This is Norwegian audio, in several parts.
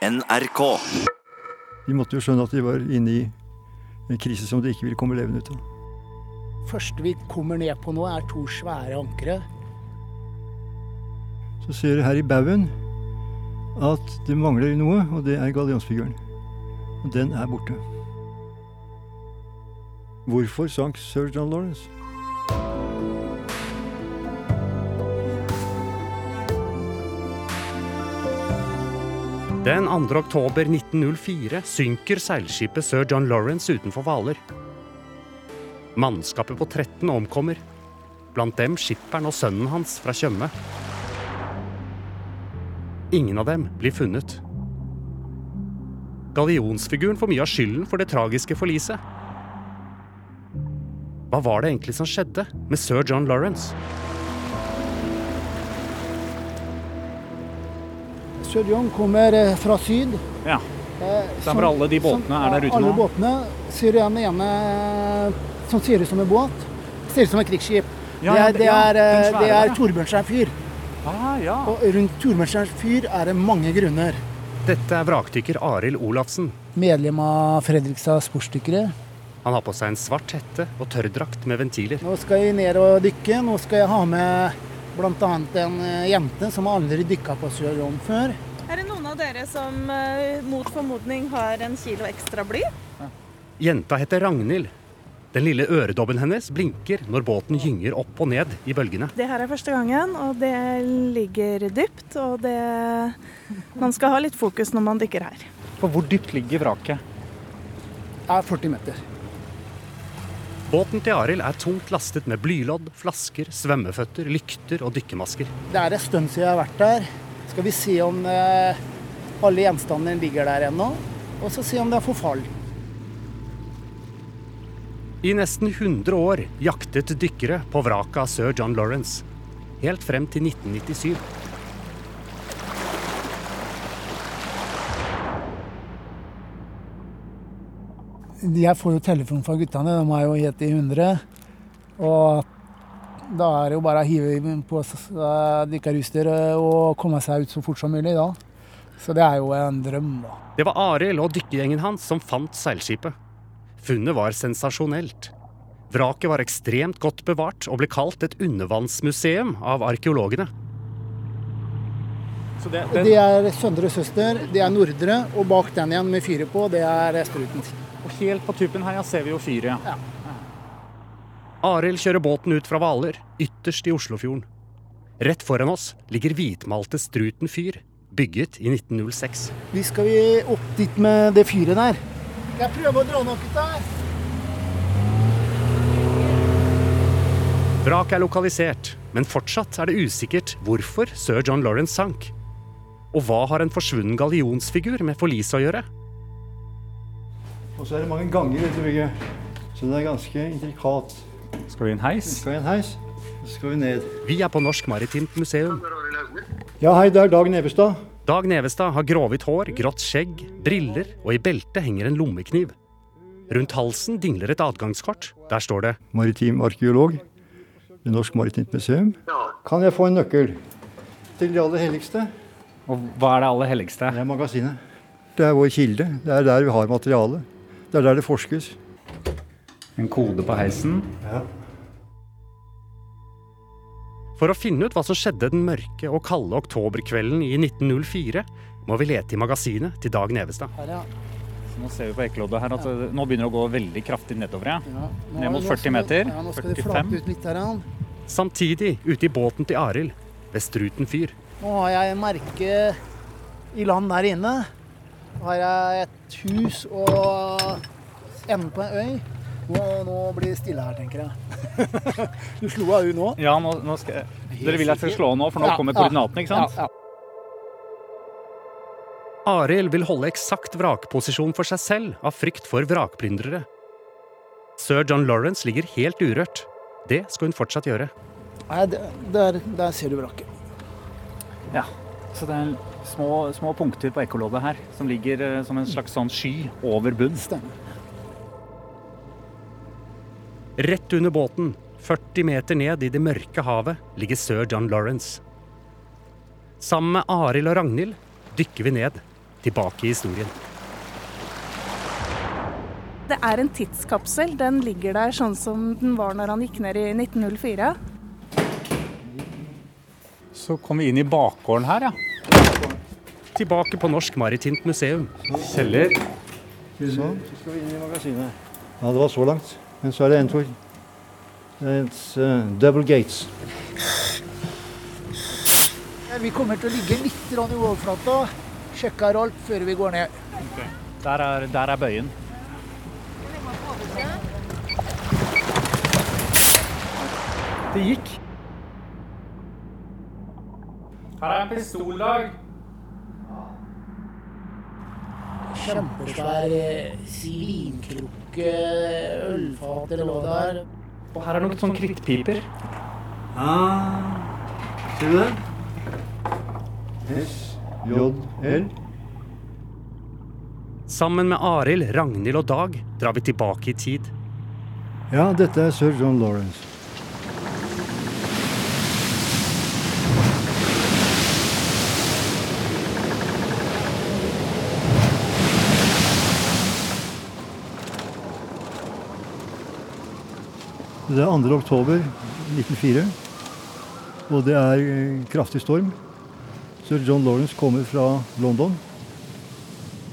NRK. De måtte jo skjønne at de var inne i en krise som de ikke ville komme levende ut av. første vi kommer ned på nå, er to svære ankre. Så ser du her i baugen at det mangler noe, og det er gallionsfiguren. Og den er borte. Hvorfor sank sir John Lawrence? Den 2. oktober 1904 synker seilskipet Sir John Lawrence utenfor Hvaler. Mannskapet på 13 omkommer. Blant dem skipperen og sønnen hans fra Tjøme. Ingen av dem blir funnet. Gallionsfiguren får mye av skylden for det tragiske forliset. Hva var det egentlig som skjedde med sir John Lawrence? John kommer eh, fra syd. Ja. Derfor Så for alle de båtene er der ute alle nå? båtene ser du den ene som ser ut som en båt. Ser ut som et krigsskip. Ja, det er, det ja, er, eh, det er ja. Torbjørnstjern fyr. Ah, ja. Og rundt Torbjørnstjern fyr er det mange grunner. Dette er vrakdykker Arild Olafsen. Medlem av Fredrikstad sportsdykkere. Han har på seg en svart hette og tørrdrakt med ventiler. Nå skal jeg ned og dykke. Nå skal jeg ha med bl.a. en eh, jente som aldri dykka på John før. Er det noen av dere som eh, mot formodning har en kilo ekstra bly? Jenta heter Ragnhild. Den lille øredobben hennes blinker når båten gynger opp og ned i bølgene. Det her er første gangen, og det ligger dypt. Og det Man skal ha litt fokus når man dykker her. For hvor dypt ligger vraket? Det Er 40 meter. Båten til Arild er tungt lastet med blylodd, flasker, svømmeføtter, lykter og dykkermasker. Det er en stund siden jeg har vært der. Skal vi se om eh, alle gjenstandene ligger der ennå. Og så se om det er forfall. I nesten 100 år jaktet dykkere på vraket av sir John Lawrence. Helt frem til 1997. Jeg får jo telefon fra guttene, de er jo helt i hundre. Og da er det jo bare å hive på seg dykkerutstyret og komme seg ut så fort som mulig da. Så det er jo en drøm, da. Det var Arild og dykkergjengen hans som fant seilskipet. Funnet var sensasjonelt. Vraket var ekstremt godt bevart og ble kalt et undervannsmuseum av arkeologene. Så det, Det er Søndre Søster, det er Nordre, og bak den igjen med fyret på, det er Struten. Og helt på tuppen her ja, ser vi jo fyret. Ja. Arild kjører båten ut fra Hvaler, ytterst i Oslofjorden. Rett foran oss ligger hvitmalte Struten fyr, bygget i 1906. Vi skal vi opp dit med det fyret der. Jeg prøver å dra noe ut der? Vraket er lokalisert, men fortsatt er det usikkert hvorfor sir John Lawrence sank. Og hva har en forsvunnen gallionsfigur med forliset å gjøre? Og så er det mange ganger i dette bygget, så det er ganske intrikat. Skal vi i en heis? Skal vi i en heis, så skal vi ned. Vi er på Norsk Maritimt Museum. Ja, hei, det er Dag Nevestad. Dag Nevestad har gråhvitt hår, grått skjegg, briller, og i beltet henger en lommekniv. Rundt halsen dingler et adgangskort. Der står det Maritim arkeolog ved Norsk Maritimt Museum. Kan jeg få en nøkkel til det aller helligste? Og hva er det aller helligste? Det er magasinet. Det er vår kilde. Det er der vi har materialet. Det er der det forskes. En kode på heisen. Ja. For å finne ut hva som skjedde den mørke og kalde oktoberkvelden i 1904, må vi lete i magasinet til Dag Nevestad. Her, ja. Så nå ser vi på ekkeloddet her at det, nå begynner det å gå veldig kraftig nedover. Ja. Ja, nå- Ned mot 40 meter. Ja, nå skal det 45. flate ut litt her. Ja. Samtidig, ute i båten til Arild, ved Struten fyr. Nå har jeg merke i land der inne. Har jeg et hus og enden på en øy. Nå, nå blir det stille her, tenker jeg. du slo av hun nå. Ja, nå, nå skal jeg Dere vil jeg skal slå nå, for nå Ja, kommer koordinaten, koordinatene, ikke sant? Ja, ja. Arild vil holde eksakt vrakposisjon for seg selv av frykt for vrakplyndrere. Sir John Lawrence ligger helt urørt. Det skal hun fortsatt gjøre. Nei, der, der ser du vraket. Ja. Så det er små, små punkter på ekkoloddet her som ligger eh, som en slags sånn sky over bunn. Rett under båten, 40 meter ned i det mørke havet, ligger sir John Lawrence. Sammen med Arild og Ragnhild dykker vi ned. tilbake i historien. Det er en tidskapsel. Den ligger der sånn som den var når han gikk ned i 1904. Så kom vi inn i bakgården her, ja. Tilbake på Norsk Maritimt Museum. Kjeller. Sånn, så skal vi inn i magasinet. Ja, det var så langt. Men så er det en tur. Det er uh, double gates. Vi kommer til å ligge litt i overflata. her alt før vi går ned. Der er, der er bøyen. Det gikk. Her er en pistoldag. Kjempesvær svinkrukke, ølfat eller noe der. Og her er noen sånne krittpiper. Ah, ser du det? S, J, L. Sammen med Arild, Ragnhild og Dag drar vi tilbake i tid. Ja, dette er sir John Lawrence. Det er 2. oktober 1904, og det er eh, kraftig storm. Sir John Lawrence kommer fra London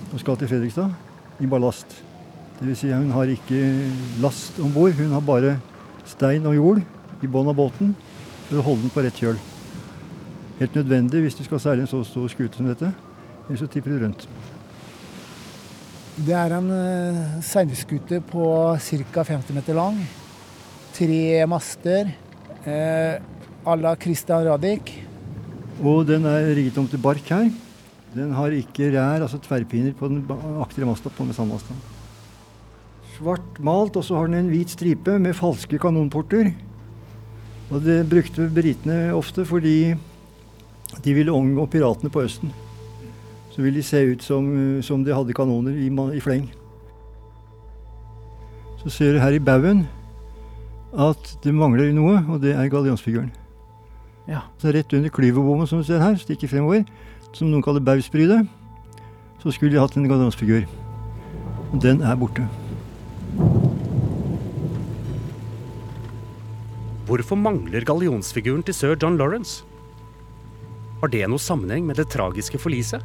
og skal til Fredrikstad i ballast. Dvs. Si hun har ikke last om bord, hun har bare stein og jord i bånn av båten for å holde den på rett kjøl. Helt nødvendig hvis du skal seile en så stor skute som dette, ellers så tipper du rundt. Det er en uh, seilskute på ca. 50 meter lang. Tre master. Uh, à la Christian Radich. Og den er rigget om til bark her. Den har ikke rær, altså tverrpinner, på den aktre masta på mestandmasta. Svart malt, og så har den en hvit stripe med falske kanonporter. Og det brukte britene ofte fordi de ville omgå piratene på Østen. Så ville de se ut som, som de hadde kanoner i, i fleng. Så ser du her i baugen at det mangler noe, og det er gallionsfiguren. Ja. Så rett under klyverbommen som du ser her, stikker fremover, som noen kaller bausbrydet, så skulle de hatt en gallionsfigur. Og den er borte. Hvorfor mangler gallionsfiguren til sir John Lawrence? Har det noe sammenheng med det tragiske forliset?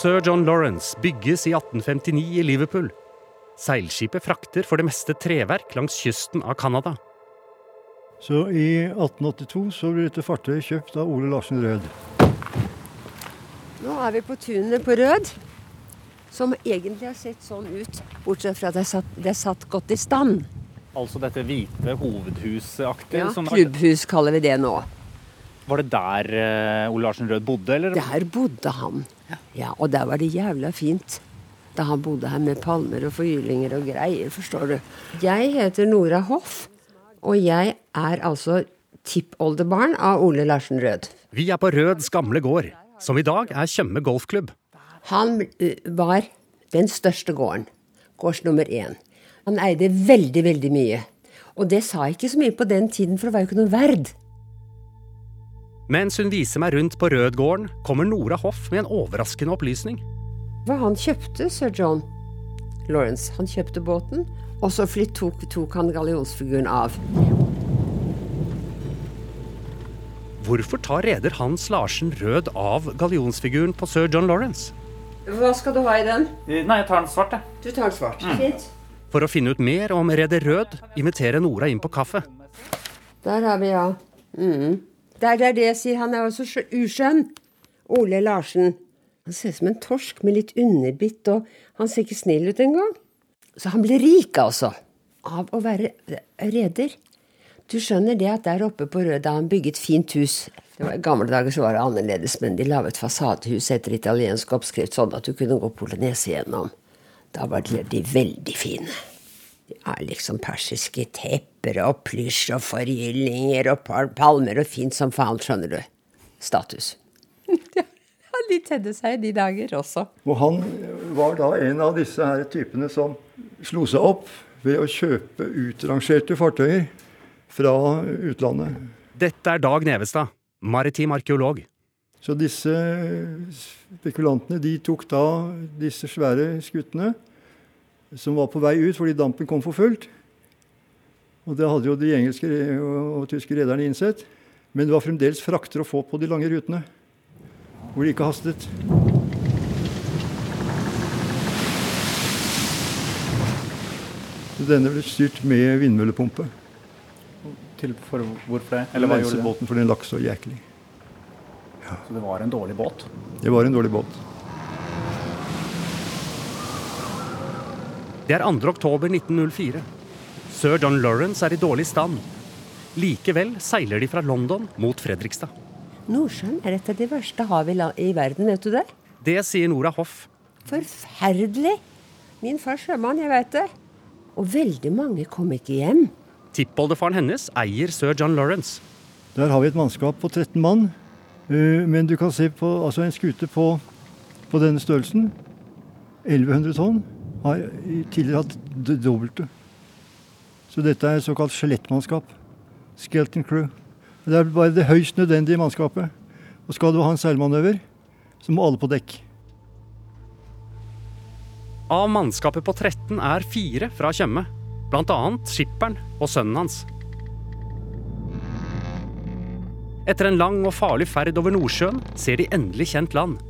Sir John Lawrence bygges i 1859 i Liverpool. Seilskipet frakter for det meste treverk langs kysten av Canada. Så i 1882 så ble dette fartøyet kjøpt av Ole Larsen Rød. Nå er vi på tunet på Rød, som egentlig har sett sånn ut, bortsett fra at det er satt, det er satt godt i stand. Altså dette hvite hovedhusaktige? Ja, klubbhus kaller vi det nå. Var det der eh, Ole Larsen Rød bodde, eller? Der bodde han. Ja, Og der var det jævla fint. Da han bodde her med palmer og forgylinger og greier, forstår du. Jeg heter Nora Hoff, og jeg er altså tippoldebarn av Ole Larsen Rød. Vi er på Røds gamle gård, som i dag er Tjøme golfklubb. Han eh, var den største gården. Gårds nummer én. Han eide veldig, veldig mye. Og det sa ikke så mye på den tiden, for det var jo ikke noe verd. Mens hun viser meg rundt på Rødgården, kommer Nora Hoff med en overraskende opplysning. Hva han kjøpte, sir John Lawrence, han kjøpte båten, og så flytt tok, tok han gallionsfiguren av. Hvorfor tar reder Hans Larsen Rød av gallionsfiguren på sir John Lawrence? Hva skal du ha i den? Eh, Nei, jeg tar den svart, jeg. Du tar den svart. Fint. For å finne ut mer om reder Rød inviterer Nora inn på kaffe. Der har vi, ja. Mm. Det er det jeg sier, han er også uskjønn. Ole Larsen. Han ser ut som en torsk med litt underbitt, og han ser ikke snill ut engang. Så han ble rik, altså. Av å være reder. Du skjønner det at der oppe på Rød, da han bygget fint hus det var, I gamle dager så var det annerledes, men de laget fasadehus etter italiensk oppskrift, sånn at du kunne gå polonese gjennom. Da var de, veldig fine. De er liksom persiske tepper og plysj og forgyllinger og palmer og fint som faen, skjønner du. Status. ja, de tedde seg i de dager også. Og han var da en av disse her typene som slo seg opp ved å kjøpe utrangerte fartøyer fra utlandet. Dette er Dag Nevestad. maritim arkeolog. Så disse spekulantene de tok da disse svære skuttene som var på vei ut fordi dampen kom for fullt. Og det hadde jo de engelske og, tyske rederne innsett. Men det var fremdeles frakter å få på de lange rutene, hvor de ikke hastet. Så denne ble styrt med vindmøllepumpe. Til, for, hvorfor det? Eller hva gjorde det? båten for den lakk så jæklig. Ja. Så det var en dårlig båt? Det var en dårlig båt. Det er 2. oktober 1904. Sir John Lawrence er i dårlig stand. Likevel seiler de fra London mot Fredrikstad. Nordsjøen er et av de verste havene i verden, vet du det? Det sier Nora Hoff. Forferdelig! Min far sjømann, jeg veit det. Og veldig mange kom ikke hjem. Tippoldefaren hennes eier sir John Lawrence. Der har vi et mannskap på 13 mann. Eh, men du kan se på altså en skute på, på denne størrelsen. 1100 tonn har tidligere hatt det dobbelte. Så dette er såkalt skjelettmannskap. Skeleton crew. Det er bare det høyst nødvendige mannskapet. Og skal du ha en seilmanøver, så må alle på dekk. Av mannskapet på 13 er fire fra Tjøme. Blant annet skipperen og sønnen hans. Etter en lang og farlig ferd over Nordsjøen ser de endelig kjent land.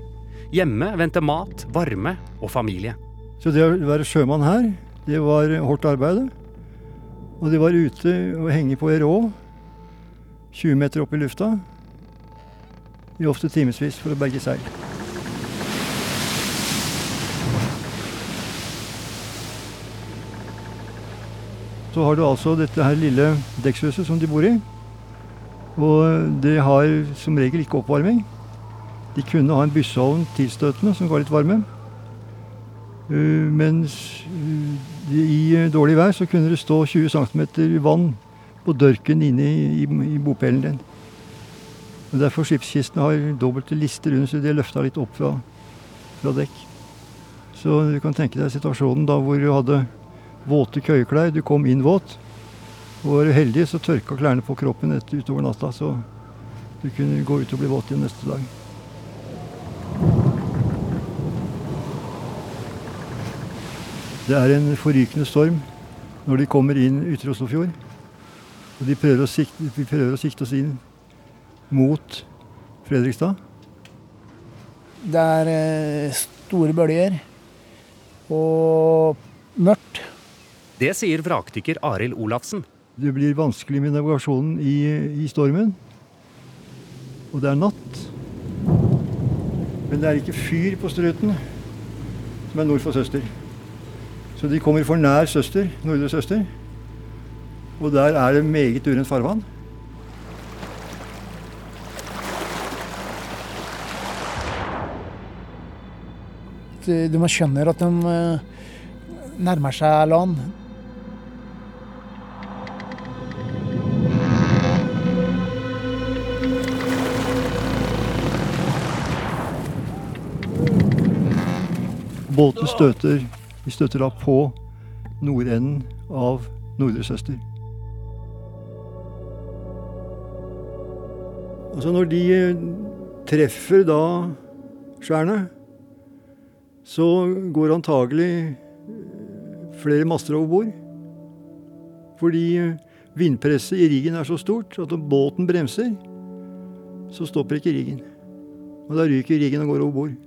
Hjemme venter mat, varme og familie. Så det å være sjømann her, det var hardt arbeid. Og de var ute og henger på ei rå 20 meter opp i lufta i ofte timevis for å berge seil. Så har du altså dette her lille dekkshuset som de bor i. Og det har som regel ikke oppvarming. De kunne ha en byssovn tilstøtende som ga litt varme. Eh, mens eh, i eh, dårlig vær så kunne det stå 20 cm vann på dørken inne i, i bopelen din. Og Derfor skipskistene har dobbelte lister under, så de er løfta litt opp fra, fra, dekk. Så du kan tenke deg situasjonen da hvor du hadde våte køyeklær. Du kom inn våt. Og var du heldig, så tørka klærne på kroppen etter utover natta, så du kunne gå ut og bli våt igjen neste dag. Det er en forrykende storm når de kommer inn Ytre Oslofjord. Og de prøver, sikte, vi prøver å sikte oss inn mot Fredrikstad. Det er eh, store bølger og mørkt. Det sier vrakdykker Arild Olafsen. Det blir vanskelig med navigasjonen i, i stormen. Og det er natt. Men det er ikke fyr på Strøten, som er nord for Søster. Så de kommer for nær søster, nordre søster. Og der er det meget urent farvann. Du må skjønne at de eh, nærmer seg land. Båten støter vi støtter da på nordenden av Nordre Søster. Altså når de eh, treffer da skjærene, så går antagelig eh, flere master over bord. Fordi eh, vindpresset i riggen er så stort at om båten bremser, så stopper ikke riggen. Og da ryker riggen og går over bord.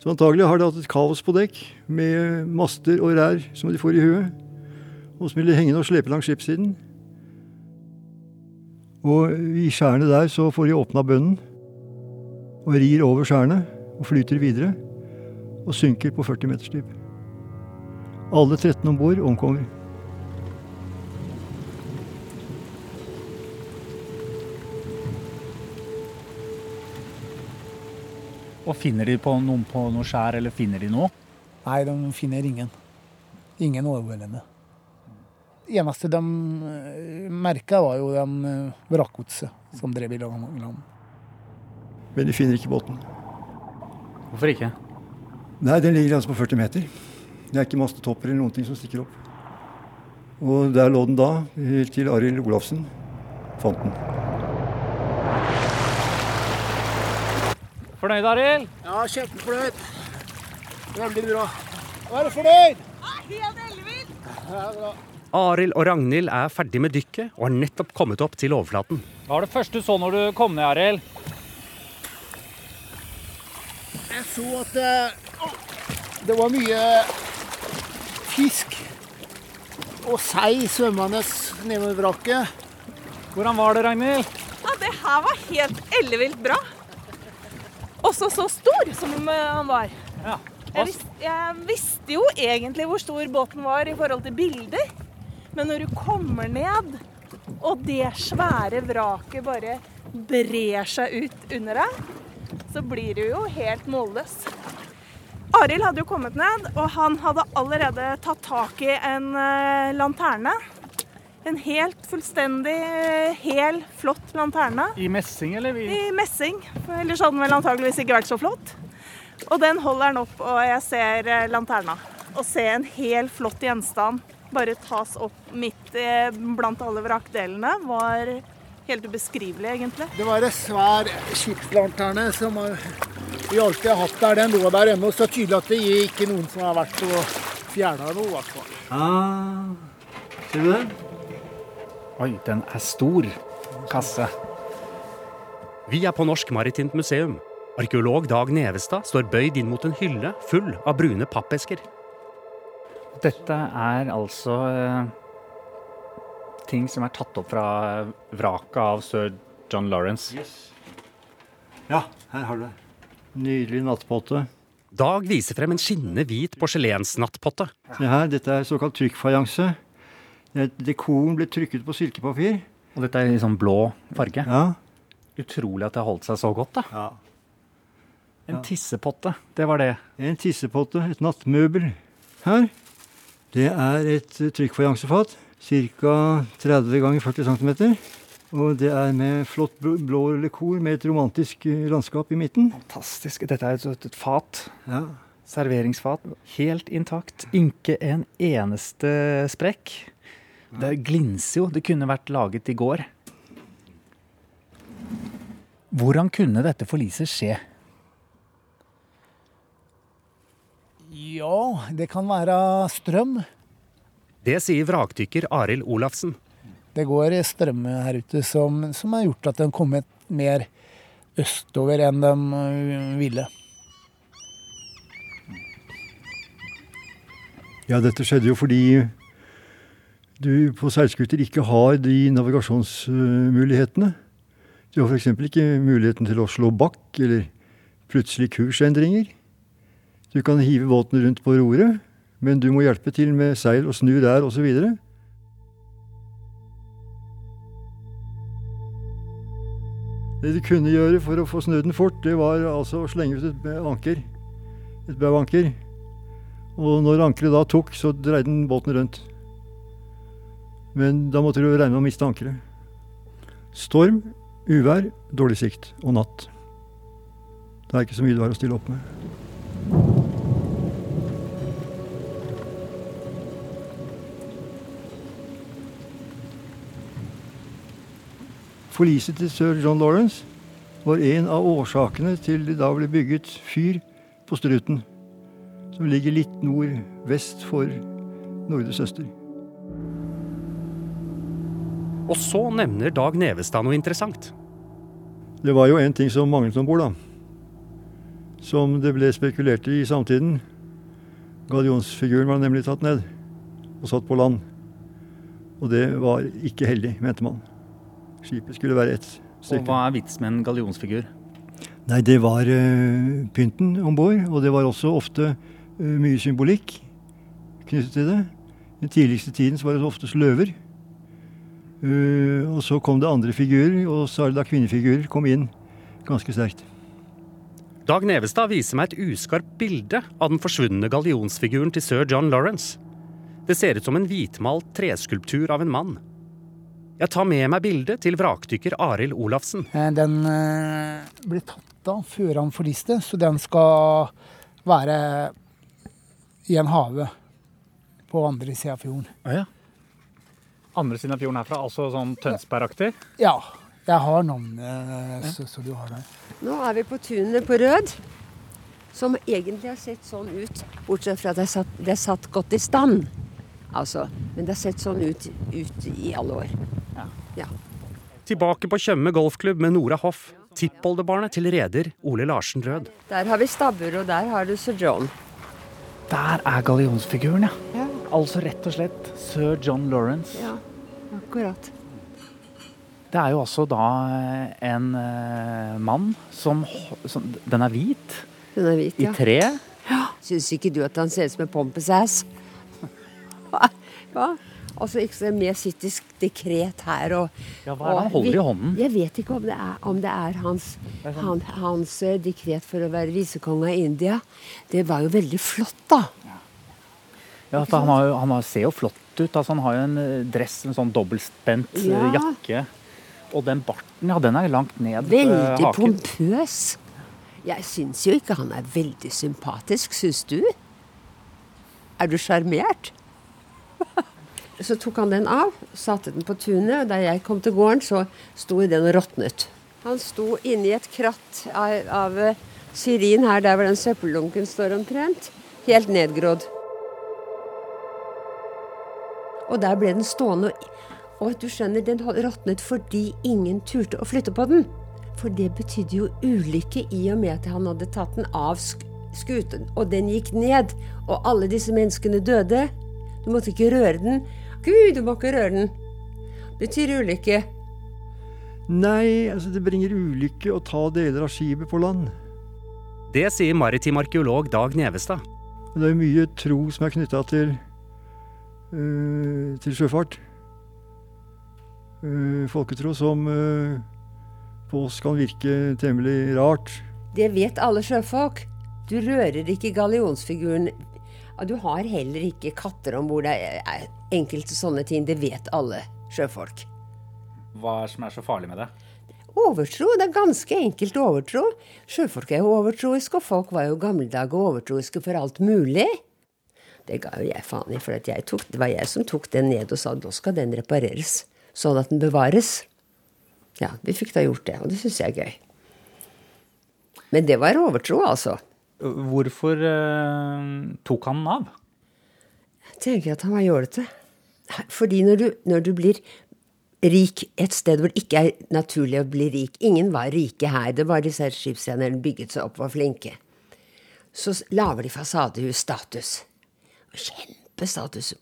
Så antagelig har de hatt et kaos på dekk med master og rær som de får i huet, og som ville henge og slepe langs skipssiden. Og i skjærene der så får de åpna bønnen og rir over skjærene og flyter videre og synker på 40 meters dyp. Alle 13 om bord omkommer. Og finner de på noen på noe skjær, eller finner de noe? Nei, de finner ingen. Ingen overlevende. Det eneste de eh, merka, var jo den eh, vrakgodset som drev i land. Men de finner ikke båten. Hvorfor ikke? Nei, Den ligger altså på 40 meter. Det er ikke mastetopper eller noen ting som stikker opp. Og der lå den da, helt til Arild Olafsen fant den. Fornøyd, Arild? Ja, kjempefornøyd. Veldig bra. Er du fornøyd? Helt ellevill! Ja, bra. Arild og Ragnhild er ferdig med dykket og har nettopp kommet opp til overflaten. Hva var det første du så når du kom ned, Arild? Jeg så at det, det var mye fisk og sei svømmende nedover vraket. Hvordan var det, Ragnhild? Ja, det her var helt ellevilt bra. Også så stor som eh, han var. Ja. Jeg, vis, jeg visste jo egentlig hvor stor båten var i forhold til bilder. Men når du kommer ned, og det svære vraket bare brer seg ut under deg, så blir du jo helt målløs. Arild hadde jo kommet ned, og han hadde allerede tatt tak i en eh, lanterne. En helt fullstendig eh, hel, flott lanterne I messing, eller? I messing. For ellers hadde den vel antageligvis ikke vært så flott. Og den holder den opp, og jeg ser eh, lanterna. Å se en hel flott gjenstand bare tas opp midt eh, blant alle vrakdelene, var helt ubeskrivelig, egentlig. Det var en svær skipslanterne som vi alltid har hatt der. Den lå der ennå, så tydelig at det ikke noen som har vært og fjerna noe. i hvert fall. Ah, ser du den? Oi, den er stor. Kasse. Vi er på Norsk Maritimt Museum. Arkeolog Dag Nevestad står bøyd inn mot en hylle full av brune pappesker. Dette er altså eh, ting som er tatt opp fra vraket av sir John Lawrence. Ja, her har du det. Nydelig nattpotte. Dag viser frem en skinnende hvit porselensnattpotte. Se her, dette er såkalt trykkfajanse. Det- Dekoren ble trykket på silkepapir. Og dette er i sånn blå farge. Ja. Utrolig at det har holdt seg så godt, da. ja. En tissepotte, det var det. En tissepotte, et nattmøbel. Her. Det er et eh, trykkfajansefat. Ca. 30 ganger 40 cm. Og det er med flott blå blå lekor med et romantisk eh, landskap i midten. Fantastisk. Dette er et, et fat. Ja. Serveringsfat. Helt intakt. Ikke en eneste sprekk. Det glinser jo. Det kunne vært laget i går. Hvordan kunne dette forliset skje? Ja, det kan være strøm. Det sier vrakdykker Arild Olafsen. Det går strøm her ute som, som har gjort at de har kommet mer østover enn de ville. ja, dette skjedde jo fordi du på seilskuter ikke har de navigasjonsmulighetene. Du har f.eks. ikke muligheten til å slå bakk eller plutselig kursendringer. Du kan hive båten rundt på roret, men du må hjelpe til med seil og snu der osv. Det du kunne gjøre for å få snudd den fort, det var altså å slenge ut et anker. Et bauanker. Og når ankeret da tok, så dreide den båten rundt. Men da måtte du regne med å miste ankeret. Storm, uvær, dårlig sikt og natt. Det er ikke så mye du har å stille opp med. Forliset til sir John Lawrence var en av årsakene til det da ble bygget fyr på Struten, som ligger litt nordvest for Nordre Øster. Og så nevner Dag Nevestad noe interessant. Det var jo en ting som manglet om bord, da. Som det ble spekulert i i samtiden. Gallionsfiguren var nemlig tatt ned og satt på land. Og det var ikke heldig, mente man. Skipet skulle være ett Og hva er vits med en gallionsfigur? Nei, det var uh, pynten om bord, og det var også ofte uh, mye symbolikk knyttet til det. I den tidligste tiden så var det oftest løver. Eh, og så kom det andre figurer, og særlig da kvinnefigurer kom inn ganske sterkt. Dag Nevestad viser meg et uskarpt bilde av den forsvunne gallionsfiguren til sir John Lawrence. Det ser ut som en hvitmalt treskulptur av en mann. Jeg tar med meg bildet til vrakdykker Arild Olafsen. Eh, Den eh, ble tatt av før han forliste, så den skal være i en hage på andre sida av fjorden. Ah, ja. Andre siden av fjorden herfra, altså sånn Tønsberg-aktig? Ja, Jeg har navnet, så, så du har det. Nå er vi på tunet på Rød, som egentlig har sett sånn ut, bortsett fra at det er satt, det er satt godt i stand. Altså, men det har sett sånn ut, ut i alle år. Ja. Tilbake på Tjøme golfklubb med Nora Hoff, tippoldebarnet til reder Ole Larsen Rød. Der har vi stabbur, og der har du sir John. Der er gallionsfiguren, ja. Ja, Altså rett og slett sir John Lawrence. ja akkurat. Det er jo også da en eh, mann som, som Den er hvit, Den er hvit, i ja. tre. Syns ikke du at han ser ut som en pompous ass? Hva? Altså ikke så mer sittisk dekret her og Ja, hva er det han holder i hånden? Jeg vet ikke om det er, om det er hans, han, hans eh, dekret for å være visekonge av India. Det var jo veldig flott, da. Ja, for han, har jo, han ser jo flott ut. Altså, han har jo en eh, dress, en sånn dobbeltspent eh, Ja. jakke. Og den barten, ja, den er langt ned eh, Veldig haken. pompøs. Jeg syns jo ikke han er veldig sympatisk, syns du? Er du sjarmert? Så tok han den av, satte den på tunet, da jeg kom til gården, så sto den og råtnet. Han sto inni et kratt av, av syrin her der hvor den søppeldunken står omtrent. Helt nedgrådd. Og der ble den stående. Og du skjønner, den råtnet fordi ingen turte å flytte på den. For det betydde jo ulykke i og med at han hadde tatt den av skuten, og den gikk ned, og alle disse menneskene døde. Du måtte ikke røre den. Gud, du må ikke røre den. Betyr ulykke. Nei, altså det bringer ulykke å ta deler av skipet på land. Det sier maritim arkeolog Dag Nevestad. Det er mye tro som er knytta til, til sjøfart. Øh, folketro som øh, på oss kan virke temmelig rart. Det vet alle sjøfolk. Du rører ikke gallionsfiguren. Du har heller ikke katter om bord. Det er enkelte sånne ting. Det vet alle sjøfolk. Hva er som er så farlig med det? Overtro, det er ganske enkelt overtro. Sjøfolk er jo overtroiske, og folk var jo dager overtroiske for alt mulig. Det ga jo jeg faen i, for at jeg tok, det var jeg som tok den ned og sa nå skal den repareres, sånn at den bevares. Ja, vi fikk da gjort det, og det syns jeg er gøy. Men det var overtro, altså. Hvorfor eh, tok han den av? Jeg tenker at han var jålete. Fordi når du, når du blir rik et sted hvor det ikke er naturlig å bli rik Ingen var rike her. Det var disse skipstjenerne bygget seg opp, var flinke. Så lager de fasadehus status. Kjempestatus.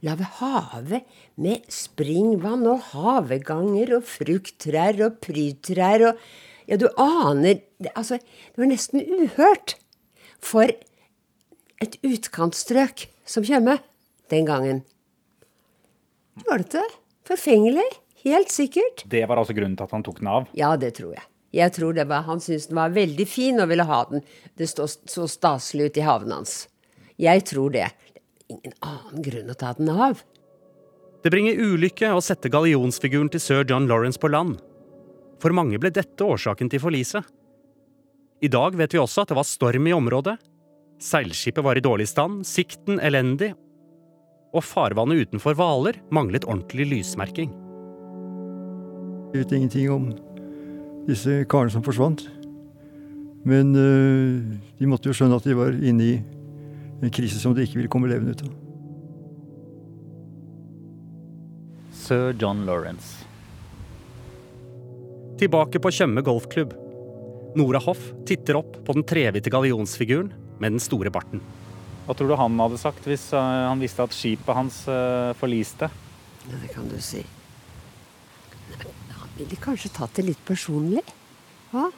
Lage hage med springvann og haveganger og frukttrær og prydtrær og Ja, du aner det, Altså, det var nesten uhørt for et utkantstrøk som Tjøme den gangen. Jålete. Forfengelig. Helt sikkert. Det var altså grunnen til at han tok den av? Ja, det tror jeg. Jeg tror det var, Han syntes den var veldig fin og ville ha den. Det stod så staselig ut i haven hans. Jeg tror det. det Ingen annen grunn å ta den av. Det bringer ulykke å sette gallionsfiguren til sir John Lawrence på land. For mange ble dette årsaken til forliset. I dag vet vi også at det var storm i området. Seilskipet var i dårlig stand, sikten elendig, og farvannet utenfor Hvaler manglet ordentlig lysmerking. Jeg vet ingenting om disse karene som forsvant. Men øh, de måtte jo skjønne at de var inne i en krise som de ikke vil komme levende ut av. Sir John Lawrence. Tilbake på Tjøme golfklubb. Nora Hoff titter opp på den trehvite gallionsfiguren med den store barten. Hva tror du han hadde sagt hvis eh, han visste at skipet hans eh, forliste? Ja, det kan du si. Han ville kanskje tatt det litt personlig. Hva?